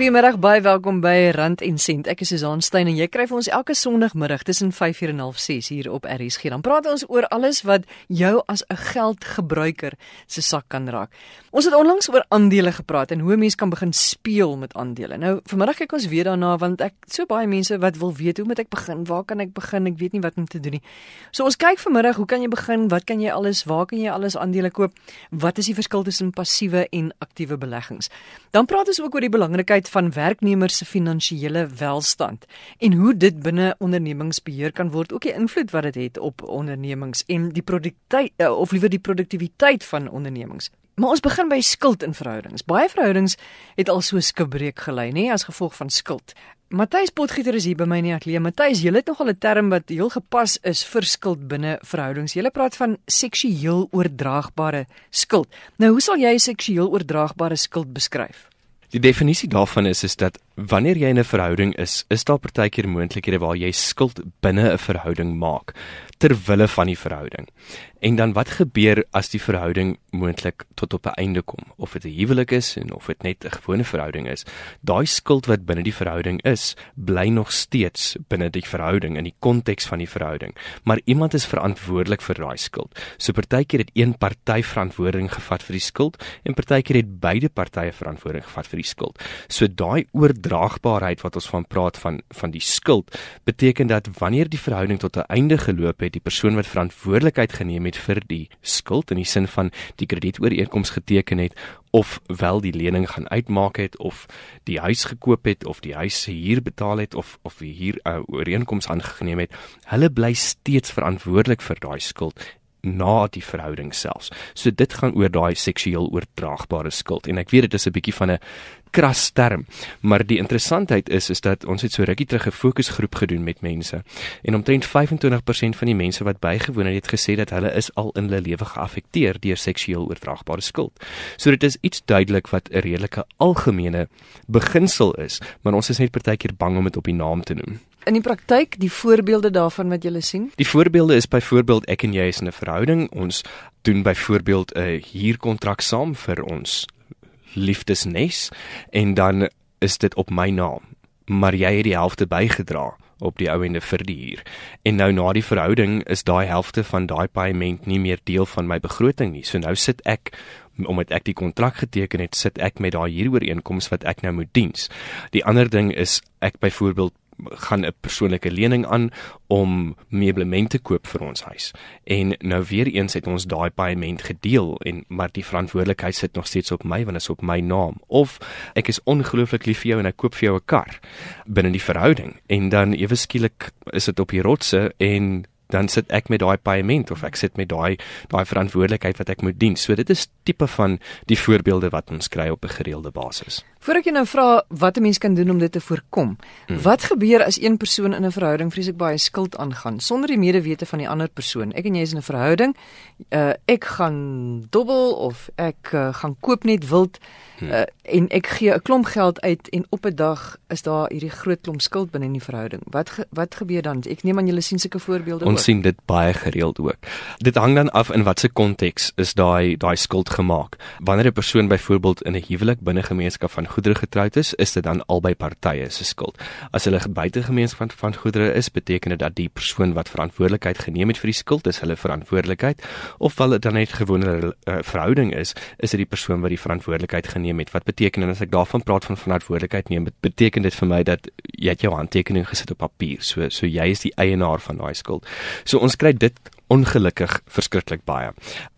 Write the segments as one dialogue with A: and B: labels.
A: Goeiemiddag, baie welkom by Rand en Sent. Ek is Susan Stein en jy kry vir ons elke Sondagmiddag tussen 5:00 en 6:30 hier op RSG. Dan praat ons oor alles wat jou as 'n geldgebruiker se sak kan raak. Ons het onlangs oor aandele gepraat en hoe mense kan begin speel met aandele. Nou, vanmiddag kyk ons weer daarna want ek so baie mense wat wil weet hoe moet ek begin? Waar kan ek begin? Ek weet nie wat om te doen nie. So ons kyk vanmiddag, hoe kan jy begin? Wat kan jy alles? Waar kan jy alles aandele koop? Wat is die verskil tussen passiewe en aktiewe beleggings? Dan praat ons ook oor die belangrikheid van werknemers se finansiële welstand en hoe dit binne ondernemingsbeheer kan word, ook die invloed wat dit het op ondernemings en die produktiwiteit eh, of liewer die produktiwiteit van ondernemings. Maar ons begin by skuld in verhoudings. Baie verhoudings het al so skibreek gelei, nê, as gevolg van skuld. Matthys Potgieter is hier by my in die ateljee. Matthys, jy het nogal 'n term wat heel gepas is vir skuld binne verhoudings. Jy praat van seksueel oordraagbare skuld. Nou, hoe sal jy seksueel oordraagbare skuld beskryf?
B: Die definisie daarvan is is dat wanneer jy in 'n verhouding is, is daar partykeer moontlikhede waar jy skuld binne 'n verhouding maak ter wille van die verhouding. En dan wat gebeur as die verhouding moontlik tot op 'n einde kom? Of dit 'n huwelik is en of dit net 'n gewone verhouding is. Daai skuld wat binne die verhouding is bly nog steeds binne die verhouding in die konteks van die verhouding. Maar iemand is verantwoordelik vir daai skuld. So partykeer het een party verantwoording gevat vir die skuld en partykeer het beide partye verantwoording gevat vir die skuld. So daai oordraagbaarheid wat ons van praat van van die skuld beteken dat wanneer die verhouding tot 'n einde geloop het die persoon wat verantwoordelikheid geneem het vir die skuld in die sin van die kredietooreenkoms geteken het of wel die lening gaan uitmaak het of die huis gekoop het of die huis se huur betaal het of of die huur uh, ooreenkoms aangeneem het hulle bly steeds verantwoordelik vir daai skuld na die verhouding selfs. So dit gaan oor daai seksueel oordraagbare skuld en ek weet dit is 'n bietjie van 'n kras term, maar die interessantheid is is dat ons het so rukkie terug 'n fokusgroep gedoen met mense en omtrent 25% van die mense wat bygewoon het, het gesê dat hulle is al in hulle lewe geaffekteer deur seksueel oordraagbare skuld. So dit is iets duidelik wat 'n redelike algemene beginsel is, maar ons is net partykeer bang om dit op die naam te noem.
A: In die praktyk, die voorbeelde daarvan wat jy sien?
B: Die voorbeelde is byvoorbeeld ek en jy is in 'n verhouding, ons doen byvoorbeeld 'n huurkontrak saam vir ons liefdesnes en dan is dit op my naam. Maar jy het die helfte bygedra op die ou ende vir die huur. En nou na die verhouding is daai helfte van daai paaiement nie meer deel van my begroting nie. So nou sit ek omdat ek die kontrak geteken het, sit ek met daai huurooreenkoms wat ek nou moet diens. Die ander ding is ek byvoorbeeld gaan 'n persoonlike lening aan om meublement te koop vir ons huis. En nou weer eens het ons daai paaiement gedeel en maar die verantwoordelikheid sit nog steeds op my want dit is op my naam. Of ek is ongelooflik lief vir jou en ek koop vir jou 'n kar binne die verhouding en dan ewe skielik is dit op die rotse en dan sit ek met daai paaiement of ek sit met daai daai verantwoordelikheid wat ek moet dien. So dit is tipe van die voorbeelde wat ons kry op 'n gereelde basis.
A: Voordat jy nou vra wat 'n mens kan doen om dit te voorkom. Hmm. Wat gebeur as een persoon in 'n verhouding vreeslik baie skuld aangaan sonder die medewete van die ander persoon? Ek en jy is in 'n verhouding. Uh ek gaan dobbel of ek uh, gaan koop net wild uh, en ek gee 'n klomp geld uit en op 'n dag is daar hierdie groot klomp skuld binne in die verhouding. Wat ge, wat gebeur dan? Ek neem aan julle sien sulke voorbeelde
B: Ons ook. Sien dit baie gereeld ook. Dit hang dan af in watter konteks is daai daai skuld gemaak. Wanneer 'n persoon byvoorbeeld in 'n huwelik binne gemeenskap van goedere getroud is, is dit dan albei partye se skuld. As hulle buite gemeenskap van, goedere is, beteken dit dat die persoon wat verantwoordelikheid geneem het vir die skuld is hulle verantwoordelikheid of wel dit dan net gewone 'n uh, verhouding is, is dit die persoon wat die verantwoordelikheid geneem het. Wat beteken en as ek daarvan praat van verantwoordelikheid neem, beteken dit vir my dat jy het jou handtekening gesit op papier. So so jy is die eienaar van daai skuld. So ons kry dit ongelukkig verskriklik baie.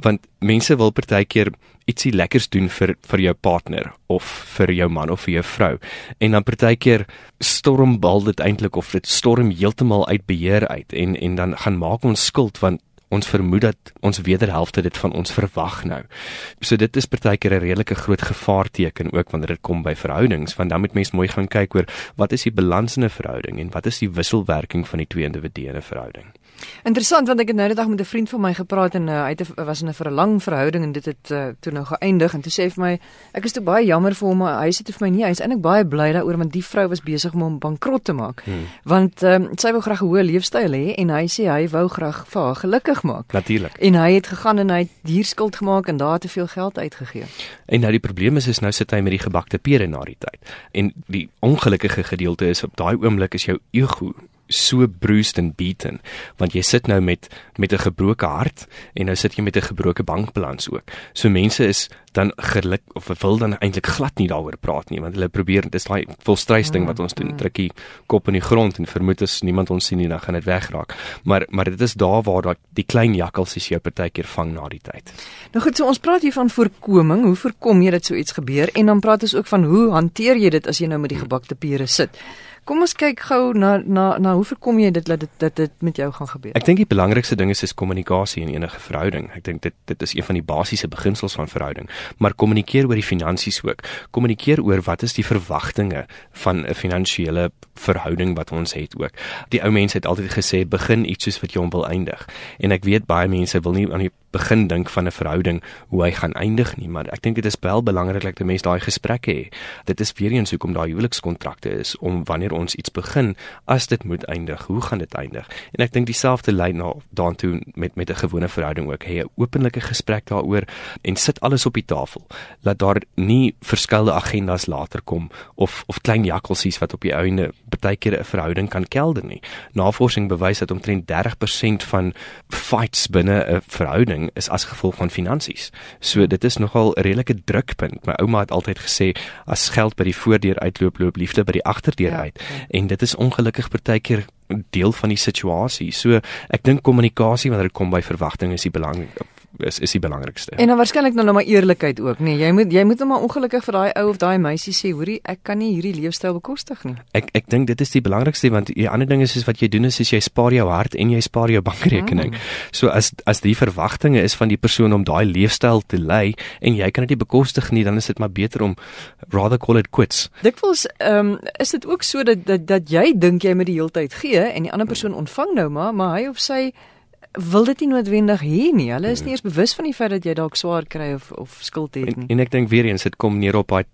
B: Want mense wil partykeer ietsie lekkers doen vir vir jou partner of vir jou man of vir jou vrou en dan partykeer stormbal dit eintlik of dit storm heeltemal uit beheer uit en en dan gaan maak ons skuld want ons vermoed dat ons wederhelfte dit van ons verwag nou. So dit is partykeer 'n redelike groot gevaarteken ook wanneer dit kom by verhoudings, want dan moet mens mooi gaan kyk oor wat is die balans in 'n verhouding en wat is die wisselwerking van die twee individue in 'n verhouding.
A: Interessant want ek het nou die dag met 'n vriend van my gepraat en uh, hy het was in 'n vir 'n lang verhouding en dit het uh, toe nou geëindig en toe sê hy vir my ek is toe baie jammer vir hom maar hy sê toe vir my nee hy is eintlik baie bly daaroor want die vrou was besig om hom bankrot te maak. Hmm. Want um, sy wou graag 'n hoë leefstyl hê en hy sê hy wou graag vir haar gelukkig maak.
B: Natuurlik.
A: En hy het gegaan en hy het dierskuld gemaak en daar te veel geld uitgegee.
B: En nou die probleem is is nou sit hy met die gebakte pere na die tyd. En die ongelukkige gedeelte is op daai oomblik is jou ego so bruised and beaten want jy sit nou met met 'n gebroke hart en nou sit jy met 'n gebroke bankbalans ook. So mense is dan geluk of wil dan eintlik glad nie daaroor praat nie want hulle probeer dis daai volstrysting wat ons doen mm. drukkie kop in die grond en vermoed as niemand ons sien nie dan gaan dit wegraak. Maar maar dit is daar waar daai die klein jakkalsies jou partykeer vang na die tyd.
A: Nou goed, so ons praat hier van voorkoming. Hoe voorkom jy dat so iets gebeur? En dan praat ons ook van hoe hanteer jy dit as jy nou met die gebakte pere sit? Kom ons kyk gou na na na hoe voorkom jy dit dat dit dat dit met jou gaan gebeur?
B: Ek dink die belangrikste ding is is kommunikasie in enige verhouding. Ek dink dit dit is een van die basiese beginsels van verhouding. Maar kommunikeer oor die finansies ook. Kommunikeer oor wat is die verwagtinge van 'n finansiële verhouding wat ons het ook. Die ou mense het altyd gesê begin iets soos wat jy hom wil eindig. En ek weet baie mense wil nie aan die begin dink van 'n verhouding hoe hy gaan eindig nie, maar ek dink dit is wel belangrik dat 'n mens daai gesprekke het. Dit is weer eens hoekom daai huwelikskontrakte is om wanneer ons iets begin, as dit moet eindig, hoe gaan dit eindig? En ek dink dieselfde lei na daartoe met met 'n gewone verhouding ook. Hê 'n openlike gesprek daaroor en sit alles op die tafel. Laat daar nie verskillende agendas later kom of of klein jakkalsies wat op die einde partykeer 'n verhouding kan kelder nie. Navorsing bewys dat omtrent 30% van fights binne 'n verhouding verhouding is as gevolg van finansies. So dit is nogal 'n redelike drukpunt. My ouma het altyd gesê as geld by die voordeur uitloop, loop liefde by die agterdeur ja, uit. Ja. En dit is ongelukkig partykeer deel van die situasie. So ek dink kommunikasie wanneer dit kom by verwagtinge is die belangrik is is die belangrikste.
A: En dan waarskynlik nou nog maar eerlikheid ook, nee. Jy moet jy moet nou maar ongelukkig vir daai ou of daai meisie sê, hoorie, ek kan nie hierdie leefstyl bekostig nie.
B: Ek ek dink dit is die belangrikste want die ander ding is is wat jy doen is, is jy spaar jou hart en jy spaar jou bankrekening. Mm. So as as die verwagtinge is van die persoon om daai leefstyl te lei en jy kan dit nie bekostig nie, dan is dit maar beter om rather call it quits.
A: Dikwels ehm um, is dit ook so dat dat dat jy dink jy moet die hele tyd gee en die ander persoon ontvang nou maar, maar hy of sy wil dit nie noodwendig hê nie. Hulle is nie eens bewus van die feit dat jy dalk swaar kry of of skuld het nie.
B: En, en ek dink weer eens dit kom neer op daai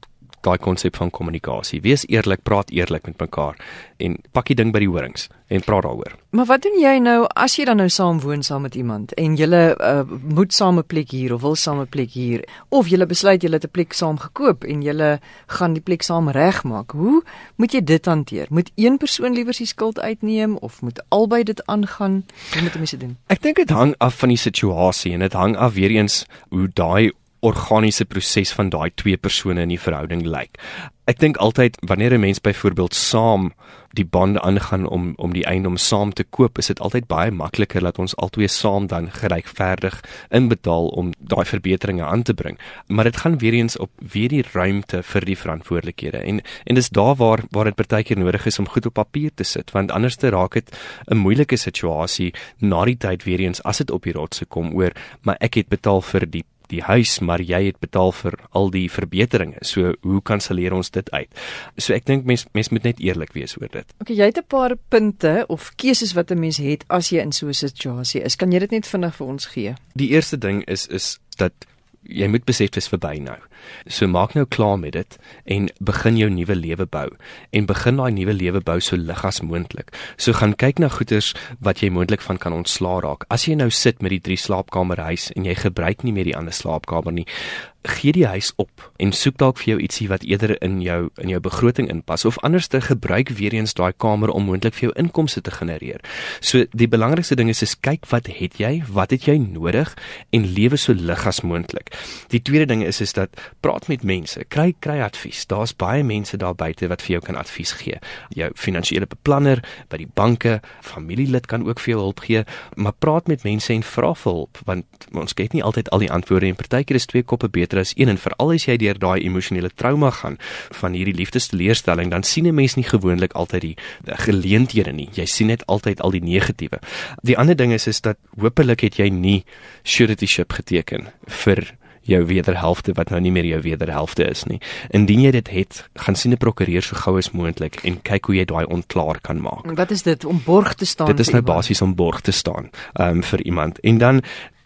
B: daai konsep van kommunikasie. Wees eerlik, praat eerlik met mekaar en pak die ding by die horings en praat daaroor.
A: Maar wat doen jy nou as jy dan nou saam woon saam met iemand en julle uh, moet saam 'n plek hier of wil saam 'n plek hier of julle besluit julle het 'n plek saam gekoop en julle gaan die plek saam regmaak. Hoe moet jy dit hanteer? Moet een persoon liewer die skuld uitneem of moet albei dit aangaan? Hoe moet mense doen?
B: Ek dink dit hang af van die situasie en dit hang af weer eens hoe daai organiese proses van daai twee persone in die verhouding lyk. Ek dink altyd wanneer 'n mens byvoorbeeld saam die bande aangaan om om die eiendom saam te koop, is dit altyd baie makliker dat ons albei saam dan geregverdig inbetaal om daai verbeteringe aan te bring. Maar dit gaan weer eens op weer die ruimte vir die verantwoordelikhede en en dis daar waar waar dit partykeer nodig is om goed op papier te sit, want anders te raak dit 'n moeilike situasie na die tyd weer eens as dit op die rotse kom oor, maar ek het betaal vir die die huis, maar jy het betaal vir al die verbeteringe. So hoe kanselleer ons dit uit? So ek dink mens mens moet net eerlik wees oor dit.
A: Okay, jy het 'n paar punte of keuses wat 'n mens het as jy in so 'n situasie is. Kan jy dit net vinnig vir ons gee?
B: Die eerste ding is is dat jy moet besef dit is verby nou. So maak nou klaar met dit en begin jou nuwe lewe bou en begin daai nuwe lewe bou so lig as moontlik. So gaan kyk na goeders wat jy moontlik van kan ontslaa raak. As jy nou sit met die drie slaapkamer huis en jy gebruik nie meer die ander slaapkamer nie, gee die huis op en soek dalk vir jou ietsie wat eerder in jou in jou begroting inpas of anders te gebruik weer eens daai kamer om moontlik vir jou inkomste te genereer. So die belangrikste ding is is kyk wat het jy, wat het jy nodig en lewe so lig as moontlik. Die tweede ding is is dat praat met mense, kry kry advies. Daar's baie mense daar buite wat vir jou kan advies gee. Jou finansiële beplanner by die banke, familielid kan ook vir jou hulp gee, maar praat met mense en vra vir hulp want ons het nie altyd al die antwoorde en partykeer is twee koppe beter as een en veral as jy deur daai emosionele trauma gaan van hierdie liefdesteleurstelling, dan sien 'n mens nie gewoonlik altyd die geleenthede nie. Jy sien net altyd al die negatiewe. Die ander ding is is dat hopelik het jy nie surety ship geteken vir jou wederhelfte wat nou nie meer jou wederhelfte is nie. Indien jy dit het, gaan sien 'n prokureur so gou as moontlik en kyk hoe jy daai ontklaar kan maak.
A: Wat is dit om borg te staan?
B: Dit is nou basies om borg te staan um, vir iemand. En dan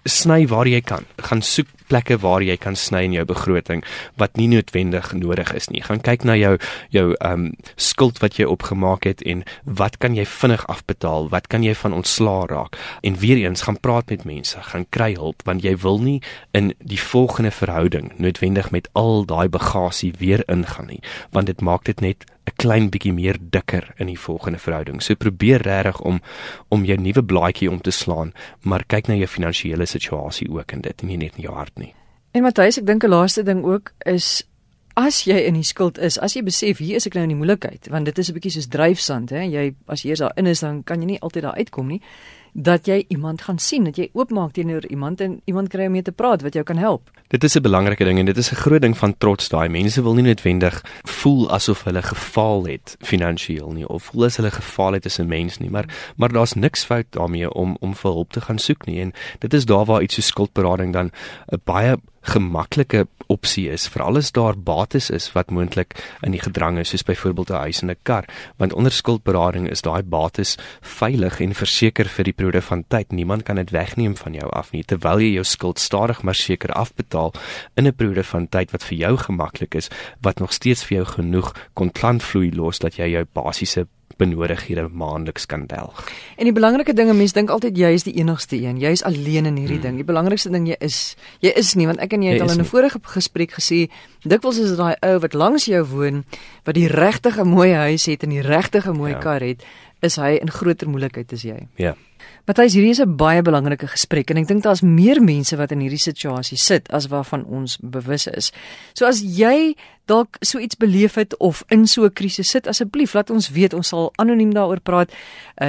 B: sny waar jy kan. Gaan soek plekke waar jy kan sny in jou begroting wat nie noodwendig nodig is nie. Gaan kyk na jou jou ehm um, skuld wat jy opgemaak het en wat kan jy vinnig afbetaal? Wat kan jy van ontslaa raak? En weer eens gaan praat met mense, gaan kry hulp want jy wil nie in die volgende verhouding noodwendig met al daai bagasie weer ingaan nie, want dit maak dit net 'n klein bietjie meer dikker in die volgende verhouding. So probeer regtig om om jou nuwe blaadjie om te slaan, maar kyk na jou finansiële situasie ook in dit en nie net in jou hart nie.
A: En Matthys, ek dink 'n laaste ding ook is as jy in die skuld is, as jy besef hier is ek nou in die moeilikheid, want dit is 'n bietjie soos dryfsand, hè. Jy as jy eers daar in is, dan kan jy nie altyd daar uitkom nie dat jy iemand gaan sien, dat jy oopmaak teenoor iemand en iemand kry om mee te praat wat jou kan help.
B: Dit is 'n belangrike ding en dit is 'n groot ding van trots daai. Mense wil nie noodwendig voel asof hulle gefaal het finansiëel nie of voel as hulle gefaal het as 'n mens nie, maar maar daar's niks fout daarmee om om vir hulp te gaan soek nie en dit is daar waar iets so skuldberading dan 'n baie gemaklike opsie is veral as daar bates is wat moontlik in die gedrang is soos byvoorbeeld 'n huis en 'n kar. Want onder skuldberading is daai bates veilig en verseker vir die periode van tyd. Niemand kan dit wegneem van jou af nie. Terwyl jy jou skuld stadig maar seker afbetaal in 'n periode van tyd wat vir jou gemaklik is wat nog steeds vir jou genoeg kontantvloei los dat jy jou basiese benodighede maandeliks kan delg.
A: En die belangrike ding, mense dink altyd jy is die enigste een. Jy is alleen in hierdie hmm. ding. Die belangrikste ding jy is jy is nie want ek en jy het jy al in 'n vorige gesprek gesê dikwels is dit daai ou wat langs jou woon wat die regtige mooi huis het en die regtige mooi ja. kar het, is hy in groter moeilikheid as jy.
B: Ja.
A: Matthys, hierdie is 'n baie belangrike gesprek en ek dink daar's meer mense wat in hierdie situasie sit as waarvan ons bewus is. So as jy dalk so iets beleef het of in so 'n krisis sit, asseblief laat ons weet. Ons sal anoniem daaroor praat. Uh,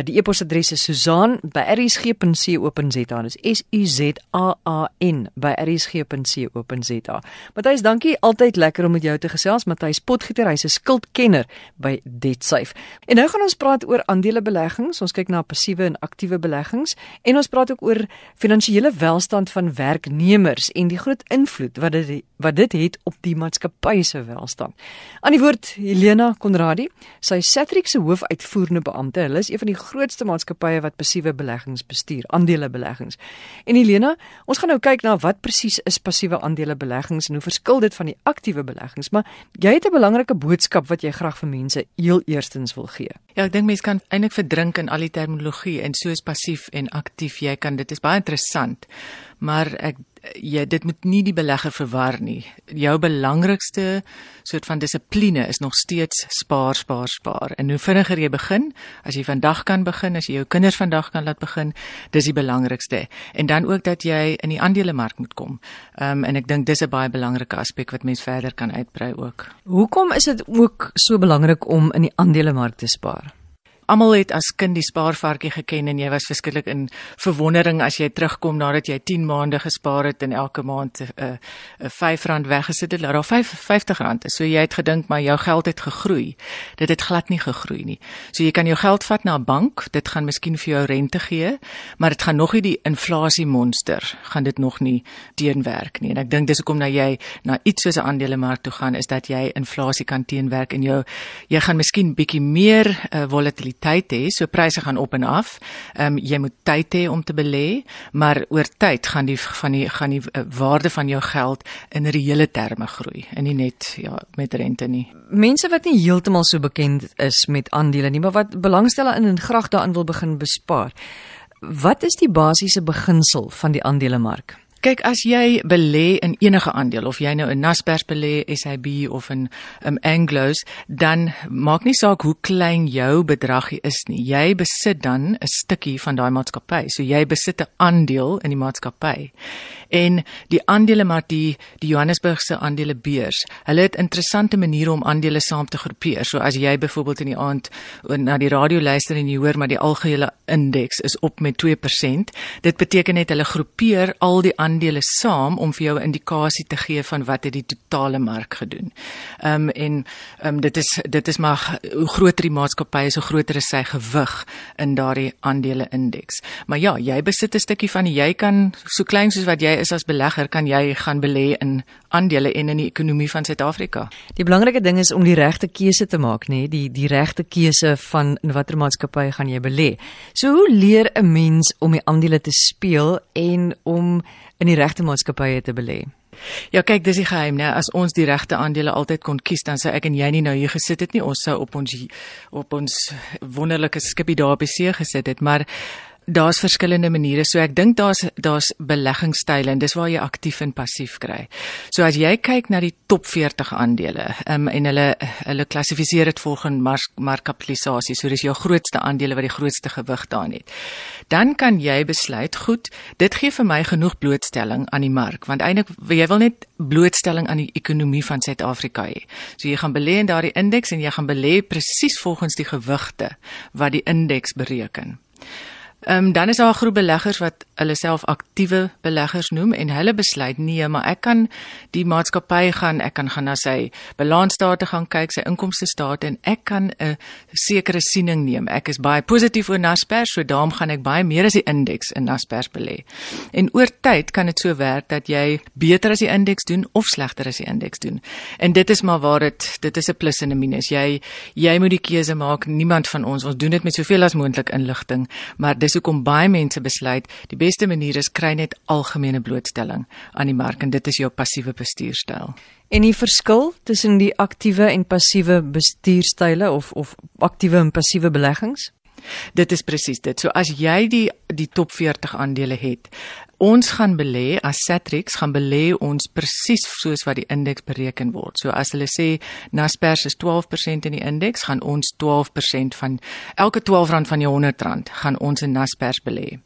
A: die e-posadres is susaan@rsg.co.za. Dis S U Z A A N @rsg.co.za. Matthys, dankie. Altyd lekker om met jou te gesels. Matthys Potgieter, hy's 'n skuldkenner by DebtSafe. En nou gaan ons praat oor aandelebeleggings. Ons kyk na passiewe en aktiewe beleggings en ons praat ook oor finansiële welstand van werknemers en die groot invloed wat dit wat dit het op die maatskappy se welstand. Aan die woord Helena Konradi, sy Satrix se hoofuitvoerende beampte. Hulle is een van die grootste maatskappye wat passiewe beleggings bestuur, aandelebeleggings. En Helena, ons gaan nou kyk na wat presies is passiewe aandelebeleggings en hoe verskil dit van die aktiewe beleggings, maar jy het 'n belangrike boodskap wat jy graag vir mense heel eerstens wil gee.
C: Ja, ek dink mense kan eintlik verdrink in al die terminologie en soos passief en aktief jy kan dit is baie interessant. Maar ek jy dit moet nie die belegger verwar nie. Jou belangrikste soort van dissipline is nog steeds spaar, spaar, spaar. En hoe vinniger jy begin, as jy vandag kan begin, as jy jou kinders vandag kan laat begin, dis die belangrikste. En dan ook dat jy in die aandelemark moet kom. Ehm um, en ek dink dis 'n baie belangrike aspek wat mens verder kan uitbrei ook.
A: Hoekom is dit ook so belangrik om in die aandelemark te spaar?
C: Almal het as kind die spaarvarkie geken en jy was verskriklik in verwondering as jy terugkom nadat jy 10 maande gespaar het en elke maand 'n uh, uh, R5 weggesit het, laat daar R50 is. So jy het gedink maar jou geld het gegroei. Dit het glad nie gegroei nie. So jy kan jou geld vat na 'n bank, dit gaan miskien vir jou rente gee, maar dit gaan nog nie die inflasie monster gaan dit nog nie teenwerk nie. En ek dink dis hoekom nou jy na iets soos 'n aandelemark toe gaan is dat jy inflasie kan teenwerk en jou jy gaan miskien bietjie meer uh, volatiliteit volatiliteit hê, so pryse gaan op en af. Ehm um, jy moet tyd hê om te belê, maar oor tyd gaan die van die gaan die uh, waarde van jou geld in reële terme groei en nie net ja met rente nie.
A: Mense wat nie heeltemal so bekend is met aandele nie, maar wat belangstel in en graag daarin wil begin bespaar. Wat is die basiese beginsel van die aandelemark?
C: Kyk as jy belê in enige aandeel of jy nou in Naspers belê, SIB of in um, Anglos, dan maak nie saak hoe klein jou bedrag is nie. Jy besit dan 'n stukkie van daai maatskappy. So jy besit 'n aandeel in die maatskappy. En die aandele maar die die Johannesburgse aandelebeurs. Hulle het interessante maniere om aandele saam te groepeer. So as jy byvoorbeeld in die aand na die radio luister en jy hoor maar die algehele indeks is op met 2%, dit beteken net hulle groepeer al die aandele saam om vir jou 'n indikasie te gee van wat het die totale mark gedoen. Ehm um, en ehm um, dit is dit is maar hoe groter die maatskappy is, hoe groter is sy gewig in daardie aandele indeks. Maar ja, jy besit 'n stukkie van die, jy kan so klein soos wat jy is as belegger, kan jy gaan belê in aandele en in die ekonomie van Suid-Afrika.
A: Die belangrike ding is om die regte keuse te maak, nê, nee? die die regte keuse van in watter maatskappy gaan jy belê. So hoe leer 'n mens om die aandele te speel en om in die regte maatskappye te belê?
C: Ja, kyk, dis die geheim, né? As ons die regte aandele altyd kon kies, dan sou ek en jy nie nou hier gesit het nie. Ons sou op ons op ons wonderlike skipie daar op die see gesit het, maar Daar's verskillende maniere. So ek dink daar's daar's beleggingsstyle en dis waar jy aktief en passief kry. So as jy kyk na die top 40 aandele, um, en hulle hulle klassifiseer dit volgens mark, markkapitalisasie. So dis jou grootste aandele wat die grootste gewig daarin het. Dan kan jy besluit, goed, dit gee vir my genoeg blootstelling aan die mark, want eintlik jy wil net blootstelling aan die ekonomie van Suid-Afrika hê. So jy gaan belê in daardie indeks en jy gaan belê presies volgens die gewigte wat die indeks bereken. Ehm um, dan is daar 'n groep beleggers wat hulle self aktiewe beleggers noem en hulle besluit nee, maar ek kan die maatskappy gaan, ek kan gaan na sy balansstate gaan kyk, sy inkomste state en ek kan 'n sekere siening neem. Ek is baie positief oor Naspers, so daarom gaan ek baie meer as die indeks in Naspers belê. En oor tyd kan dit so werk dat jy beter as die indeks doen of slegter as die indeks doen. En dit is maar waar dit dit is 'n plus en 'n minus. Jy jy moet die keuse maak. Niemand van ons, ons doen dit met soveel as moontlik inligting, maar dis hoekom baie mense besluit die beste manier is kry net algemene blootstelling aan die mark en dit is jou passiewe bestuurstyl.
A: En die verskil tussen die aktiewe en passiewe bestuurstyle of of aktiewe en passiewe beleggings?
C: Dit is presies dit. So as jy die die top 40 aandele het, ons gaan belê as Satrix gaan belê ons presies soos wat die indeks bereken word. So as hulle sê Naspers is 12% in die indeks, gaan ons 12% van elke R12 van jou R100 gaan ons in Naspers belê.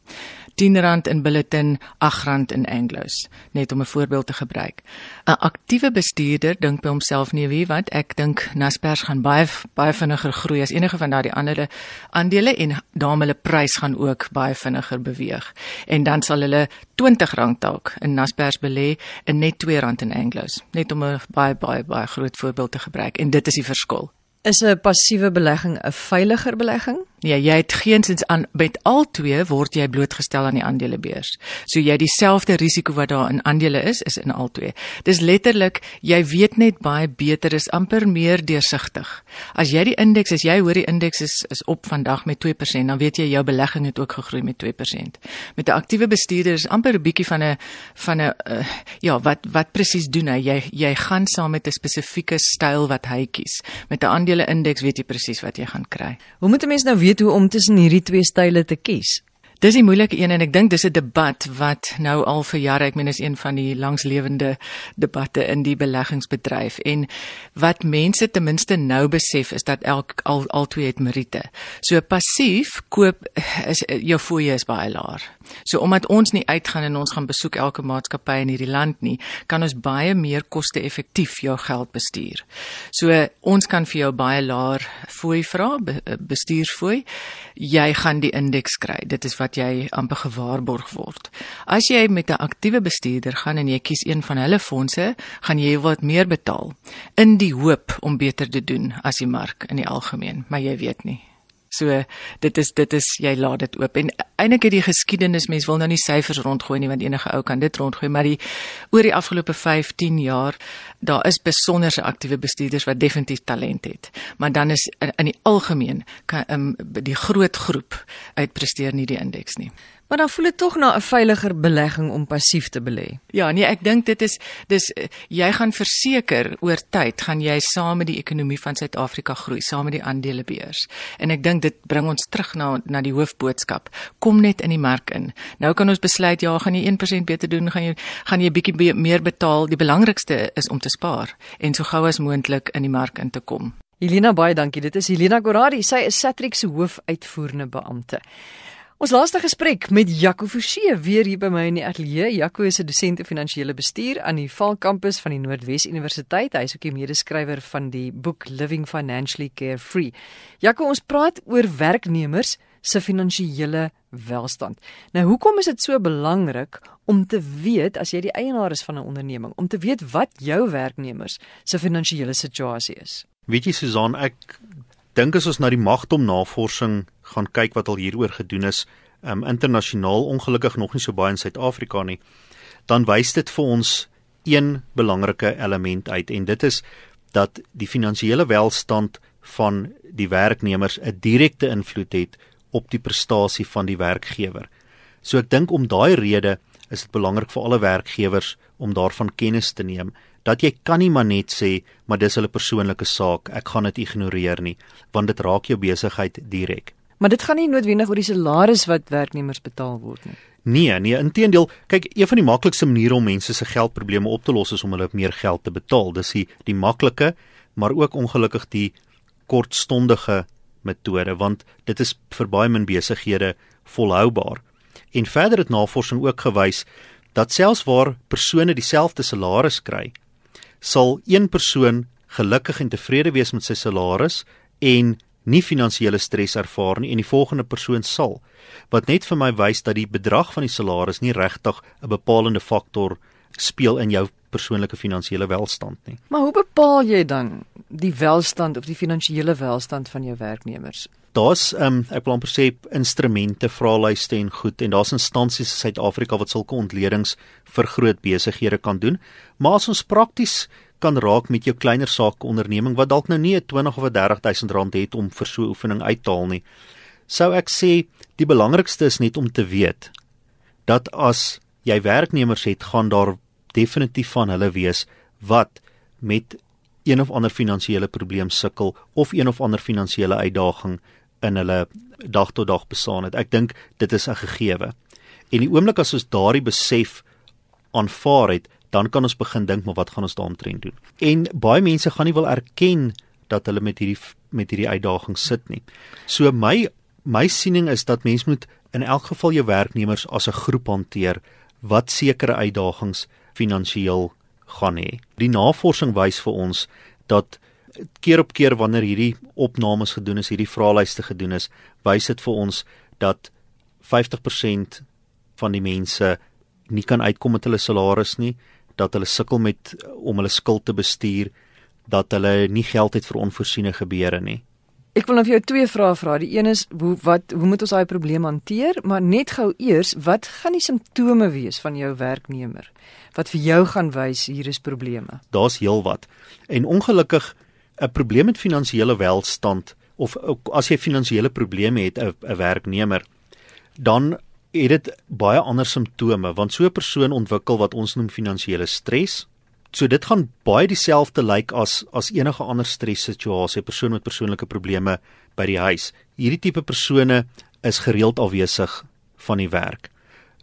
C: R10 in Bulletin, R8 in Anglos, net om 'n voorbeeld te gebruik. 'n Aktiewe bestuurder dink by homself nee, wie wat ek dink Naspers gaan baie baie vinniger groei as enige van daardie ander aandele en daarmee hulle prys gaan ook baie vinniger beweeg. En dan sal hulle R20 dalk in Naspers belê en net R2 in Anglos, net om 'n baie baie baie groot voorbeeld te gebruik en dit is die verskil.
A: Is 'n passiewe belegging 'n veiliger belegging?
C: Nee, jy het geensins aan met al twee word jy blootgestel aan die aandelebeurs. So jy dieselfde risiko wat daar in aandele is, is in al twee. Dis letterlik jy weet net baie beter is amper meer deursigtig. As jy die indeks as jy hoor die indeks is is op vandag met 2%, dan weet jy jou belegging het ook gegroei met 2%. Met 'n aktiewe bestuurder is amper 'n bietjie van 'n van 'n uh, ja, wat wat presies doen hy? Jy jy gaan saam met 'n spesifieke styl wat hy kies. Met 'n aandele indeks weet jy presies wat jy gaan kry.
A: Hoe moet 'n mens nou weet hoe om tussen hierdie twee style te kies?
C: Dis die moeilike een en ek dink dis 'n debat wat nou al vir jare, ek meen is een van die langslewende debatte in die beleggingsbedryf en wat mense ten minste nou besef is dat elk al al twee het meriete. So passief koop is jou fooie is baie laag. So omdat ons nie uitgaan en ons gaan besoek elke maatskappy in hierdie land nie, kan ons baie meer koste-effektief jou geld bestuur. So ons kan vir jou baie laer fooi vra, bestuursfooi. Jy gaan die indeks kry. Dit is wat jy amper gewaarborg word. As jy met 'n aktiewe bestuurder gaan en jy kies een van hulle fondse, gaan jy wat meer betaal in die hoop om beter te doen as die mark in die algemeen, maar jy weet nie. So dit is dit is jy laat dit oop. En eintlik het die geskiedenis mens wil nou nie syfers rondgooi nie want enige ou kan dit rondgooi maar die oor die afgelope 15 jaar daar is besonderse aktiewe bestuurders wat definitief talent het. Maar dan is in, in die algemeen kan um, die groot groep uitpresteer nie die indeks nie
A: Maar dan voel dit tog na 'n veiliger belegging om passief te belê.
C: Ja, nee, ek dink dit is dis jy gaan verseker oor tyd gaan jy saam met die ekonomie van Suid-Afrika groei, saam met die aandelebeurs. En ek dink dit bring ons terug na na die hoofboodskap. Kom net in die mark in. Nou kan ons besluit ja, gaan jy 1% beter doen, gaan jy gaan jy bietjie be meer betaal. Die belangrikste is om te spaar en so gou as moontlik in die mark in te kom.
A: Helena baie dankie. Dit is Helena Gorari. Sy is Satrix se hoofuitvoerende beampte. Ons laaste gesprek met Jaco Forsie weer hier by my in die ateljee. Jaco is 'n dosent in finansiële bestuur aan die Val kampus van die Noordwes Universiteit. Hy is ook die medeskrywer van die boek Living Financially Carefree. Jaco, ons praat oor werknemers se finansiële welstand. Nou, hoekom is dit so belangrik om te weet as jy die eienaar is van 'n onderneming, om te weet wat jou werknemers se finansiële situasie is?
D: Weet jy Susan, ek dink as ons na die magtom navorsing gaan kyk wat al hieroor gedoen is, um, internasionaal ongelukkig nog nie so baie in Suid-Afrika nie, dan wys dit vir ons een belangrike element uit en dit is dat die finansiële welstand van die werknemers 'n direkte invloed het op die prestasie van die werkgewer. So ek dink om daai rede is dit belangrik vir alle werkgewers om daarvan kennis te neem dat jy kan nie maar net sê maar dis hulle persoonlike saak, ek gaan dit ignoreer nie, want dit raak jou besigheid direk.
A: Maar dit gaan nie noodwendig oor die salaris wat werknemers betaal word nie.
D: Nee, nee, inteendeel, kyk, een van die maklikste maniere om mense se geldprobleme op te los is om hulle meer geld te betaal. Dis die die maklike, maar ook ongelukkig die kortstondige metode want dit is vir baie min besighede volhoubaar. En verder het navorsing ook gewys dat selfs waar persone dieselfde salaris kry, sal een persoon gelukkig en tevrede wees met sy salaris en nie finansiële stres ervaar nie en die volgende persoon sal wat net vir my wys dat die bedrag van die salaris nie regtig 'n bepalende faktor speel in jou persoonlike finansiële welstand nie.
A: Maar hoe bepaal jy dan die welstand of die finansiële welstand van jou werknemers?
D: Daar's um, ek wil amper sê instrumente, vraelyste en goed en daar's instansies in Suid-Afrika wat sulke ontledings vir groot besighede kan doen. Maar as ons prakties kan raak met jou kleiner saak onderneming wat dalk nou nie 'n 20 of 'n 30000 rand het om vir so 'n oefening uit te haal nie. Sou ek sê die belangrikste is net om te weet dat as jy werknemers het, gaan daar definitief van hulle wees wat met een of ander finansiële probleem sukkel of een of ander finansiële uitdaging in hulle dag tot dag besaan het. Ek dink dit is 'n gegewe. En die oomblik as ons daardie besef aanvaar het, dan kan ons begin dink maar wat gaan ons daaromtrent doen. En baie mense gaan nie wil erken dat hulle met hierdie met hierdie uitdaging sit nie. So my my siening is dat mens moet in elk geval jou werknemers as 'n groep hanteer wat sekere uitdagings finansiëel gaan hê. Die navorsing wys vir ons dat keer op keer wanneer hierdie opnames gedoen is, hierdie vraelyste gedoen is, wys dit vir ons dat 50% van die mense nie kan uitkom met hulle salaris nie dat hulle sukkel met om hulle skuld te bestuur, dat hulle nie geld het vir onvoorsiene gebeure nie.
A: Ek wil nou vir jou twee vrae vra. Die een is hoe wat hoe moet ons daai probleem hanteer? Maar net gou eers, wat gaan die simptome wees van jou werknemer wat vir jou gaan wys hier is probleme?
D: Daar's heelwat. En ongelukkig 'n probleem met finansiële welstand of as jy finansiële probleme het 'n werknemer, dan het dit baie ander simptome want so 'n persoon ontwikkel wat ons noem finansiële stres. So dit gaan baie dieselfde lyk as as enige ander stressituasie, 'n persoon met persoonlike probleme by die huis. Hierdie tipe persone is gereeld afwesig van die werk.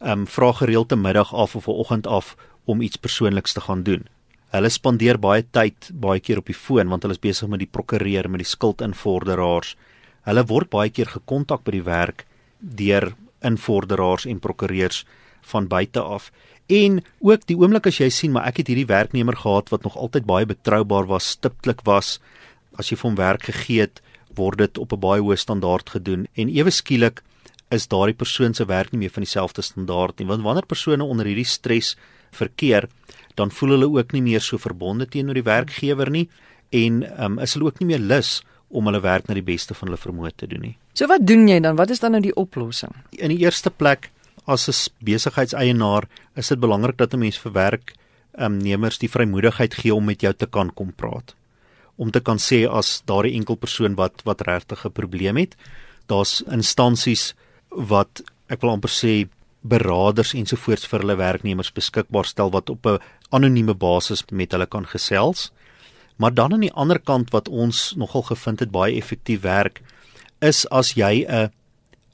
D: Ehm um, vra gereeld te middag af of 'n oggend af om iets persoonliks te gaan doen. Hulle spandeer baie tyd baie keer op die foon want hulle is besig met die prokureur met die skuldinvorderaars. Hulle word baie keer gekontak by die werk deur invorderaars en prokureurs van buite af. En ook die oomblik as jy sien maar ek het hierdie werknemer gehad wat nog altyd baie betroubaar was, stiptelik was. As jy vir hom werk gegee het, word dit op 'n baie hoë standaard gedoen en ewe skielik is daardie persoon se werk nie meer van dieselfde standaard nie. Want wanneer persone onder hierdie stres verkeer, dan voel hulle ook nie meer so verbonde teenoor die werkgewer nie en um, is hulle ook nie meer lus om hulle werk na die beste van hulle vermoë te doen nie.
A: So wat doen jy dan? Wat is dan nou die oplossing?
D: In die eerste plek as 'n besigheidseienaar is dit belangrik dat 'n mens vir werk ehm um, die vrymoedigheid gee om met jou te kan kom praat. Om te kan sê as daardie enkel persoon wat wat regtig 'n probleem het, daar's instansies wat ek wil amper sê beraders ensovoorts vir hulle werknemers beskikbaar stel wat op 'n anonieme basis met hulle kan gesels. Maar dan aan die ander kant wat ons nogal gevind het baie effektief werk is as jy 'n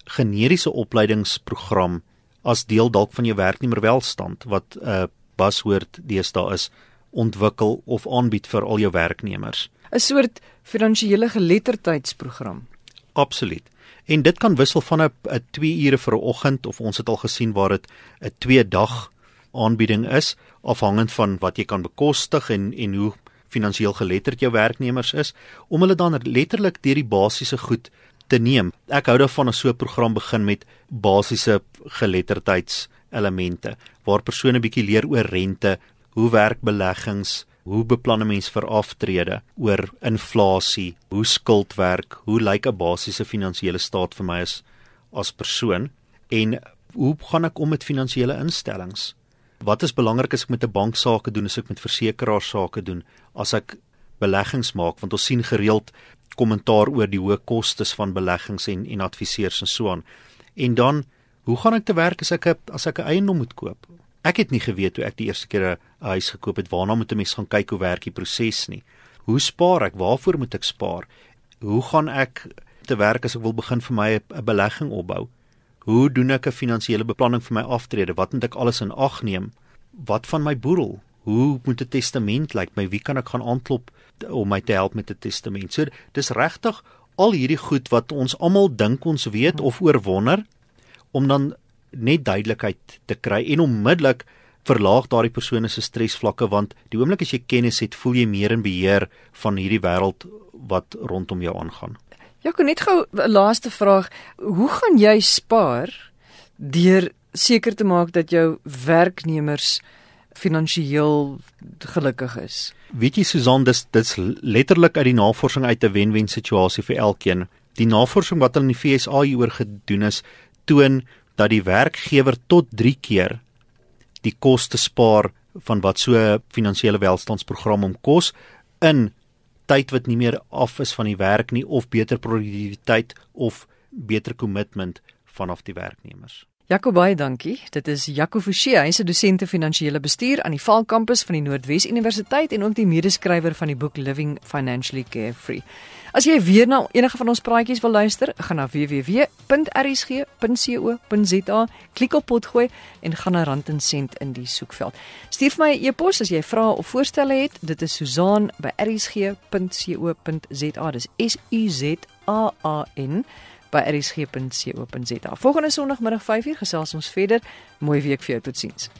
D: generiese opleidingsprogram as deel dalk van jou werknemer welstand wat 'n buswoord deesdae is ontwikkel of aanbied vir al jou werknemers.
A: 'n soort finansiële geletterdheidsprogram.
D: Absoluut. En dit kan wissel van 'n 2 ure vir 'n oggend of ons het al gesien waar dit 'n 2 dag aanbieding is afhangend van wat jy kan bekostig en en hoe finansiëel geletterd jou werknemers is om hulle dan letterlik deur die basiese goed te neem. Ek hou daarvan as so 'n program begin met basiese geletterdheidselemente waar persone bietjie leer oor rente, hoe werk beleggings, hoe beplan 'n mens vir aftrede, oor inflasie, hoe skuld werk, hoe lyk 'n basiese finansiële staat vir my as as persoon en hoe gaan ek om met finansiële instellings? Wat is belangrik as ek met 'n bank sake doen, as ek met versekeraars sake doen, as ek beleggings maak want ons sien gereeld kommentaar oor die hoë kostes van beleggings en en adviseurs en so aan. En dan, hoe gaan ek te werk as ek as ek 'n eiendom moet koop? Ek het nie geweet toe ek die eerste keer 'n huis gekoop het waarna moet 'n mens gaan kyk hoe werk die proses nie. Hoe spaar ek? Waarvoor moet ek spaar? Hoe gaan ek te werk as ek wil begin vir my 'n belegging opbou? Hoe doen ek 'n finansiële beplanning vir my aftrede? Wat moet ek alles in ag neem? Wat van my boedel? Hoe moet 'n testament lyk? My wie kan ek gaan aanklop om my te help met 'n testament? So dis regtig al hierdie goed wat ons almal dink ons weet of oorwonder om dan net duidelikheid te kry en onmiddellik verlaag daardie persone se stresvlakke want die oomblik as jy kennis het, voel jy meer in beheer van hierdie wêreld wat rondom jou aangaan.
A: Ja, kon net gou 'n laaste vraag. Hoe gaan jy spaar deur seker te maak dat jou werknemers finansiëel gelukkig is?
D: Weet jy Susan, dis dit's letterlik uit die navorsing uit 'n wen-wen situasie vir elkeen. Die navorsing wat hulle in die FSA hieroor gedoen is, toon dat die werkgewer tot 3 keer die koste spaar van wat so finansiële welstandsprogram om kos in tyd wat nie meer af is van die werk nie of beter produktiwiteit of beter kommitment vanaf die werknemers.
A: Jaco baie dankie. Dit is Jaco Forsie, hy is 'n dosent in finansiële bestuur aan die Val kampus van die Noordwes Universiteit en ook die medeskrywer van die boek Living Financially Carefree. As jy weer na enige van ons praatjies wil luister, gaan na www.rsg.co.za, klik op potgooi en gaan na rand en sent in die soekveld. Stuur vir my 'n e-pos as jy vrae of voorstelle het. Dit is Susan@rsg.co.za. Dis S U Z A A N by rsg.co.za. Volgende Sondagmiddag 5uur gesels ons verder. Mooi week vir jou. Totsiens.